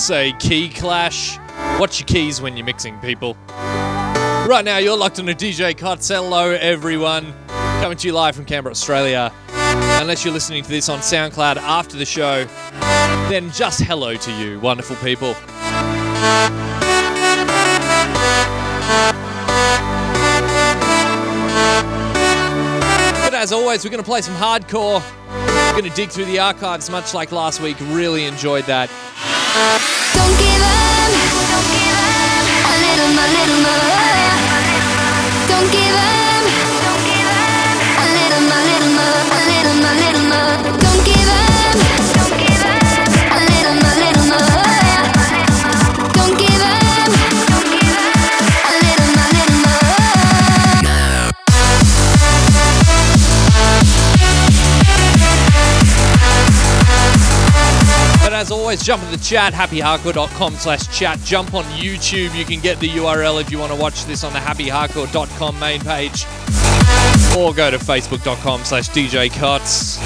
say key clash. Watch your keys when you're mixing, people. Right now, you're locked on a DJ Cots. Hello, everyone. Coming to you live from Canberra, Australia. Unless you're listening to this on SoundCloud after the show, then just hello to you, wonderful people. But as always, we're going to play some hardcore. We're going to dig through the archives much like last week. Really enjoyed that. Don't give Jump in the chat, happyhardcore.com slash chat. Jump on YouTube. You can get the URL if you want to watch this on the happyhardcore.com main page. Or go to facebook.com slash DJ Cuts.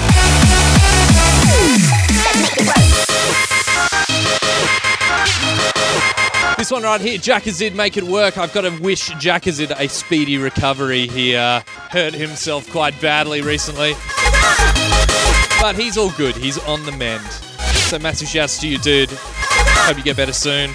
This one right here, Jakazid, make it work. I've got to wish Jakazid a speedy recovery. He uh, hurt himself quite badly recently. But he's all good. He's on the mend. So massive shouts to you, dude. Hope you get better soon.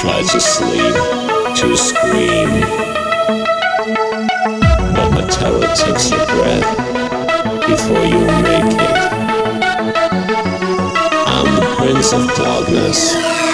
try to sleep, to scream. But terror takes a breath before you make it. I'm the Prince of Darkness.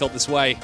Felt this way.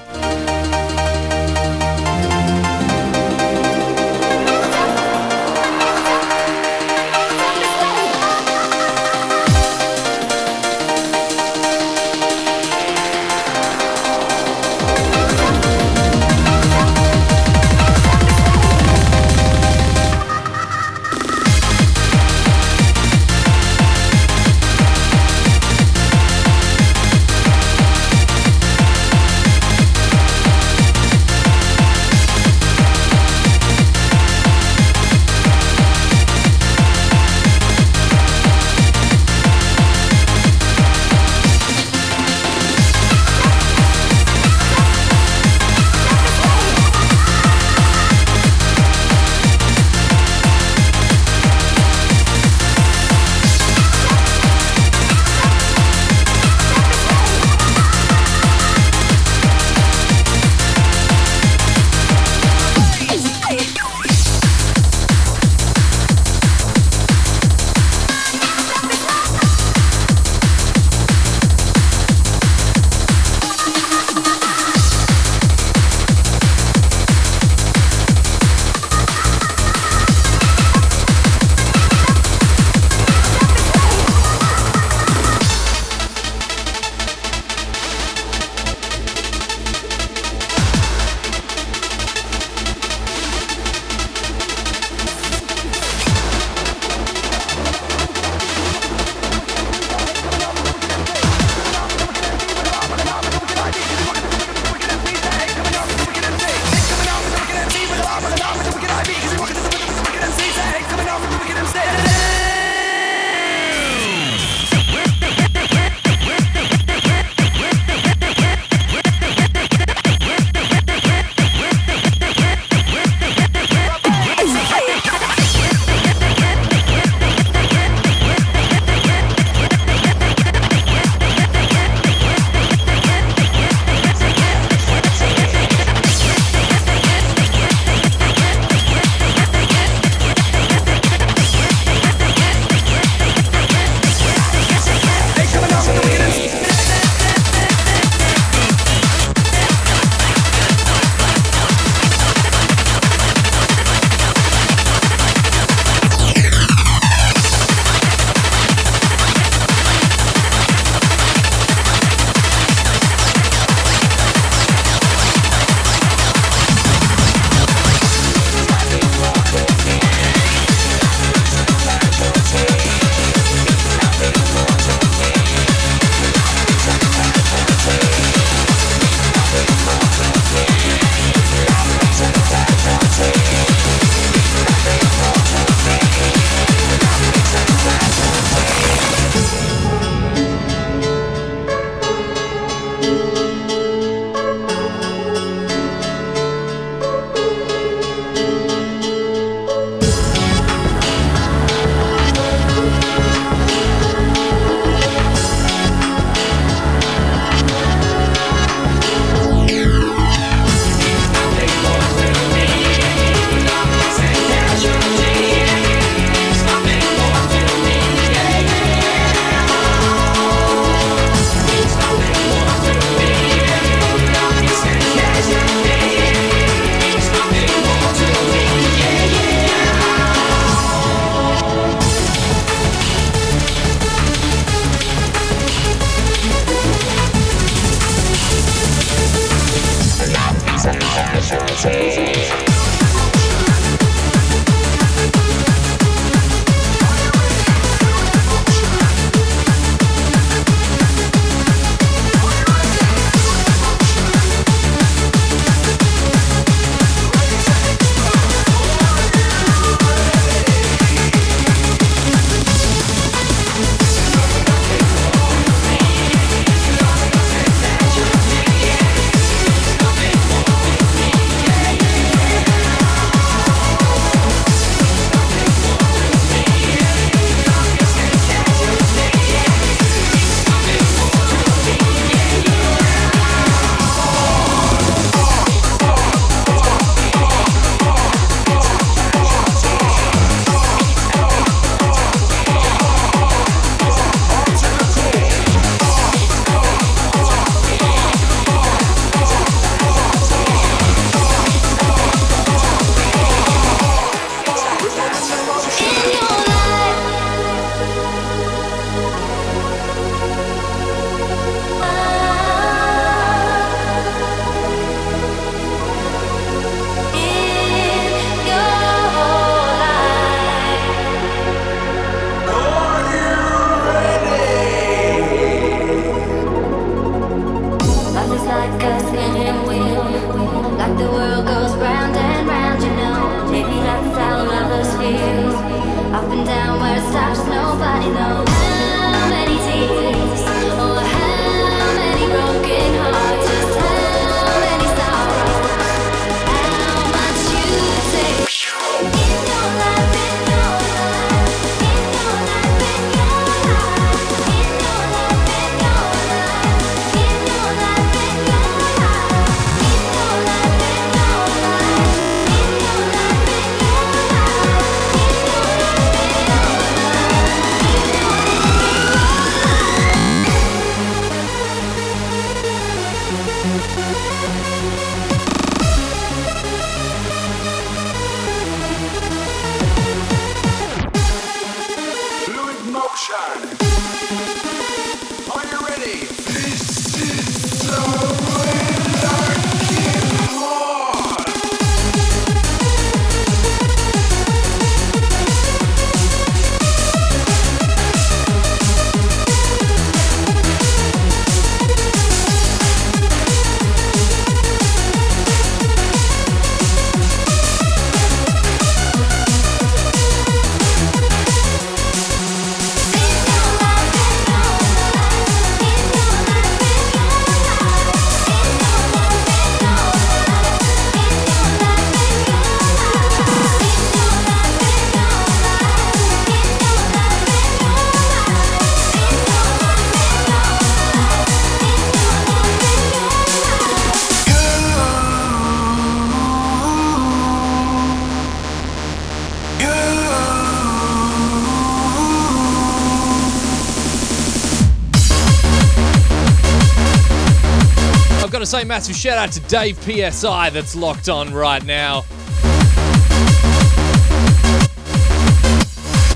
Massive shout out to Dave PSI that's locked on right now.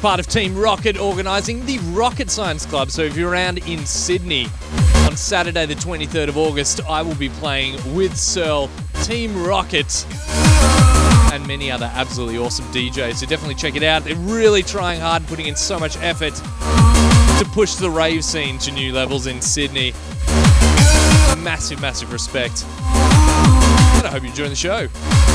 Part of Team Rocket organising the Rocket Science Club. So if you're around in Sydney on Saturday, the 23rd of August, I will be playing with Searle, Team Rocket, and many other absolutely awesome DJs. So definitely check it out. They're really trying hard, putting in so much effort to push the rave scene to new levels in Sydney massive, massive respect. And I hope you're enjoying the show.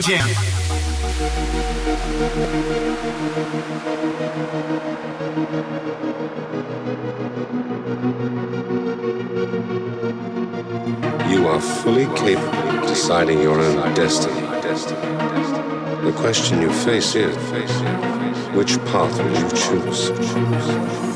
Jam. You are fully capable of deciding your own destiny. The question you face is which path will you choose?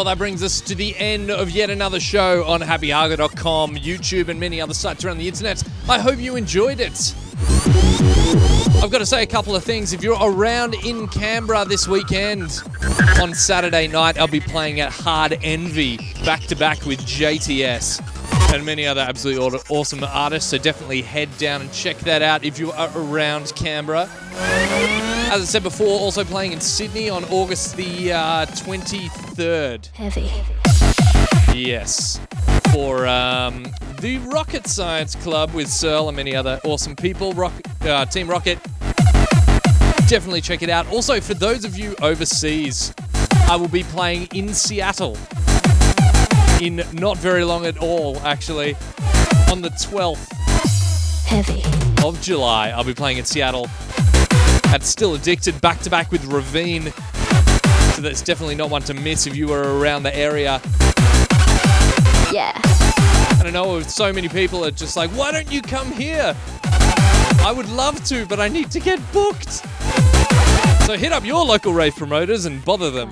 Well, that brings us to the end of yet another show on happyhardcore.com, YouTube, and many other sites around the internet. I hope you enjoyed it. I've got to say a couple of things. If you're around in Canberra this weekend, on Saturday night, I'll be playing at Hard Envy back to back with JTS and many other absolutely awesome artists. So definitely head down and check that out if you are around Canberra. As I said before, also playing in Sydney on August the uh, 23rd. Heavy. Yes. For um, the Rocket Science Club with Searle and many other awesome people. Rock, uh, Team Rocket. Definitely check it out. Also, for those of you overseas, I will be playing in Seattle in not very long at all, actually. On the 12th Heavy. of July, I'll be playing in Seattle at Still Addicted back to back with Ravine. So that's definitely not one to miss if you are around the area. Yeah. And I know so many people are just like, why don't you come here? I would love to, but I need to get booked. So hit up your local rave promoters and bother them.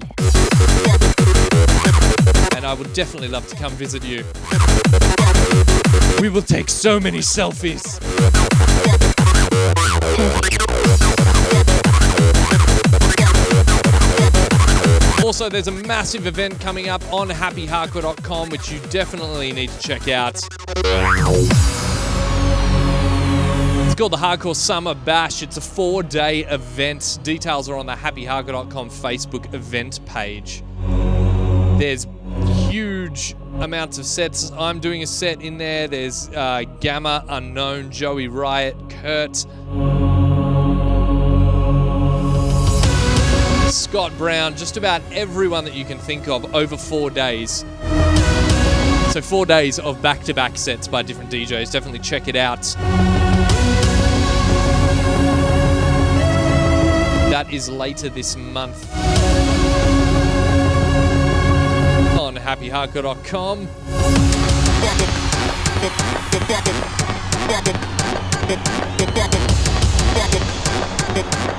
And I would definitely love to come visit you. We will take so many selfies. Also, there's a massive event coming up on happyhardcore.com, which you definitely need to check out. It's called the Hardcore Summer Bash. It's a four day event. Details are on the happyhardcore.com Facebook event page. There's huge amounts of sets. I'm doing a set in there. There's uh, Gammer, Unknown, Joey Riot, Kurt, Scott Brown, just about everyone that you can think of over four days. So, four days of back to back sets by different DJs. Definitely check it out. That is later this month on happyhardcore.com.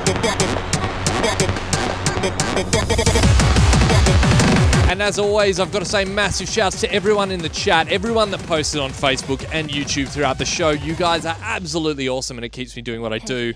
And as always, I've got to say massive shouts to everyone in the chat, everyone that posted on Facebook and YouTube throughout the show. You guys are absolutely awesome and it keeps me doing what I do.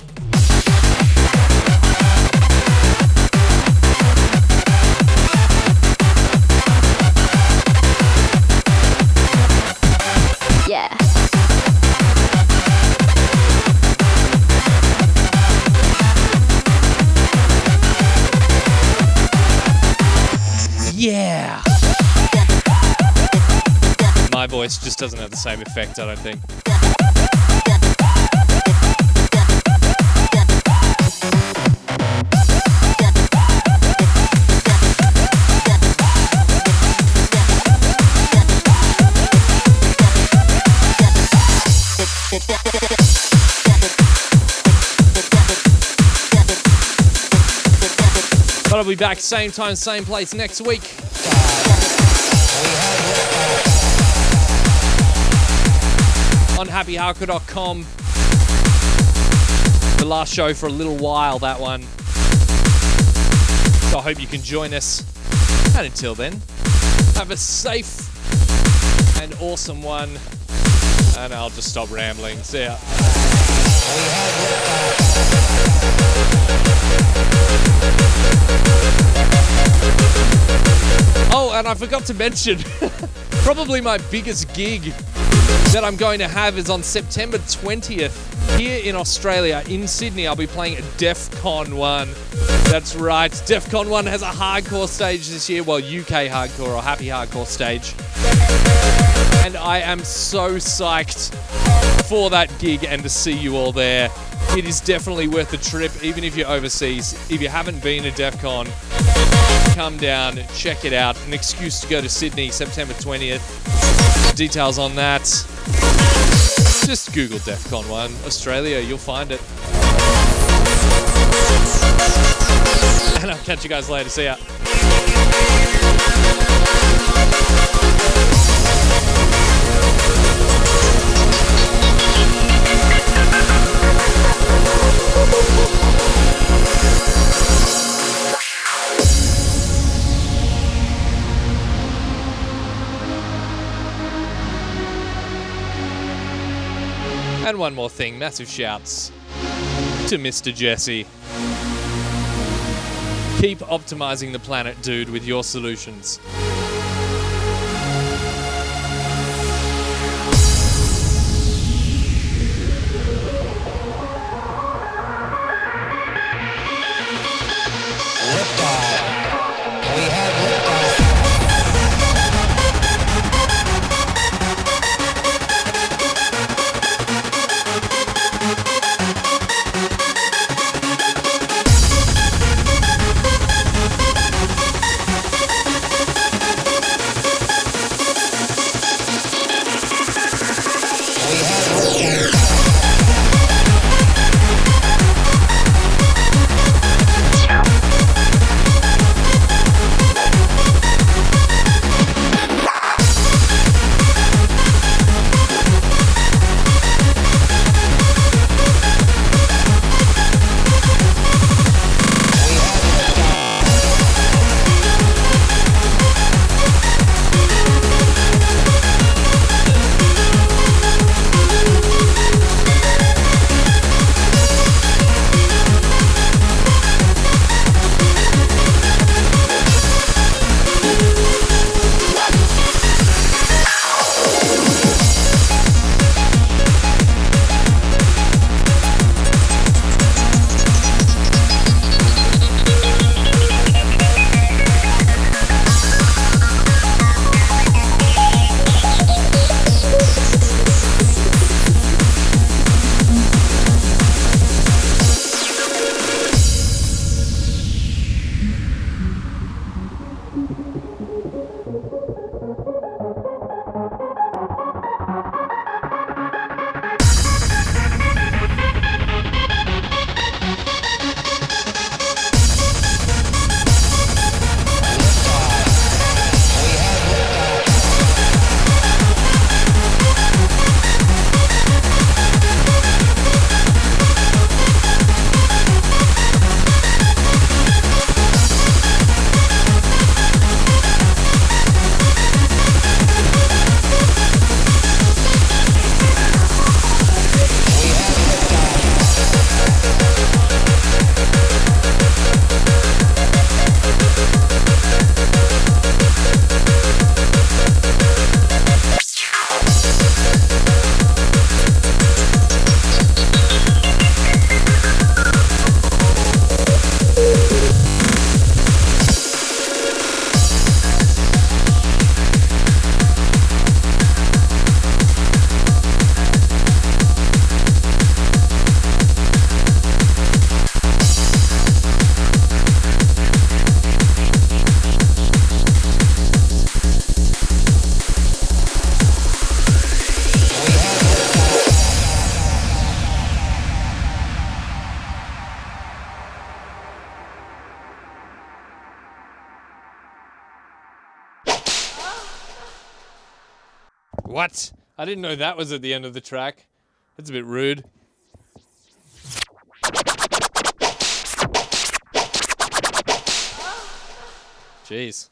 Just doesn't have the same effect, I don't think. But I'll be back same time, same place next week. On happyhardcore.com. The last show for a little while, that one. So I hope you can join us. And until then, have a safe and awesome one. And I'll just stop rambling. See ya. Oh, and I forgot to mention, probably my biggest gig that I'm going to have is on September 20th here in Australia, in Sydney. I'll be playing DEF CON 1. That's right, Defqon.1 has a hardcore stage this year, well, UK hardcore or happy hardcore stage. And I am so psyched for that gig and to see you all there. It is definitely worth the trip, even if you're overseas. If you haven't been to Defqon, come down, check it out. An excuse to go to Sydney, September 20th. Details on that. Just Google Defqon.1 Australia, you'll find it. And I'll catch you guys later. See ya. One more thing, massive shouts to Mr. Jesse. Keep optimizing the planet, dude, with your solutions. Didn't know that was at the end of the track. That's a bit rude. Jeez.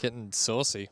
Getting saucy.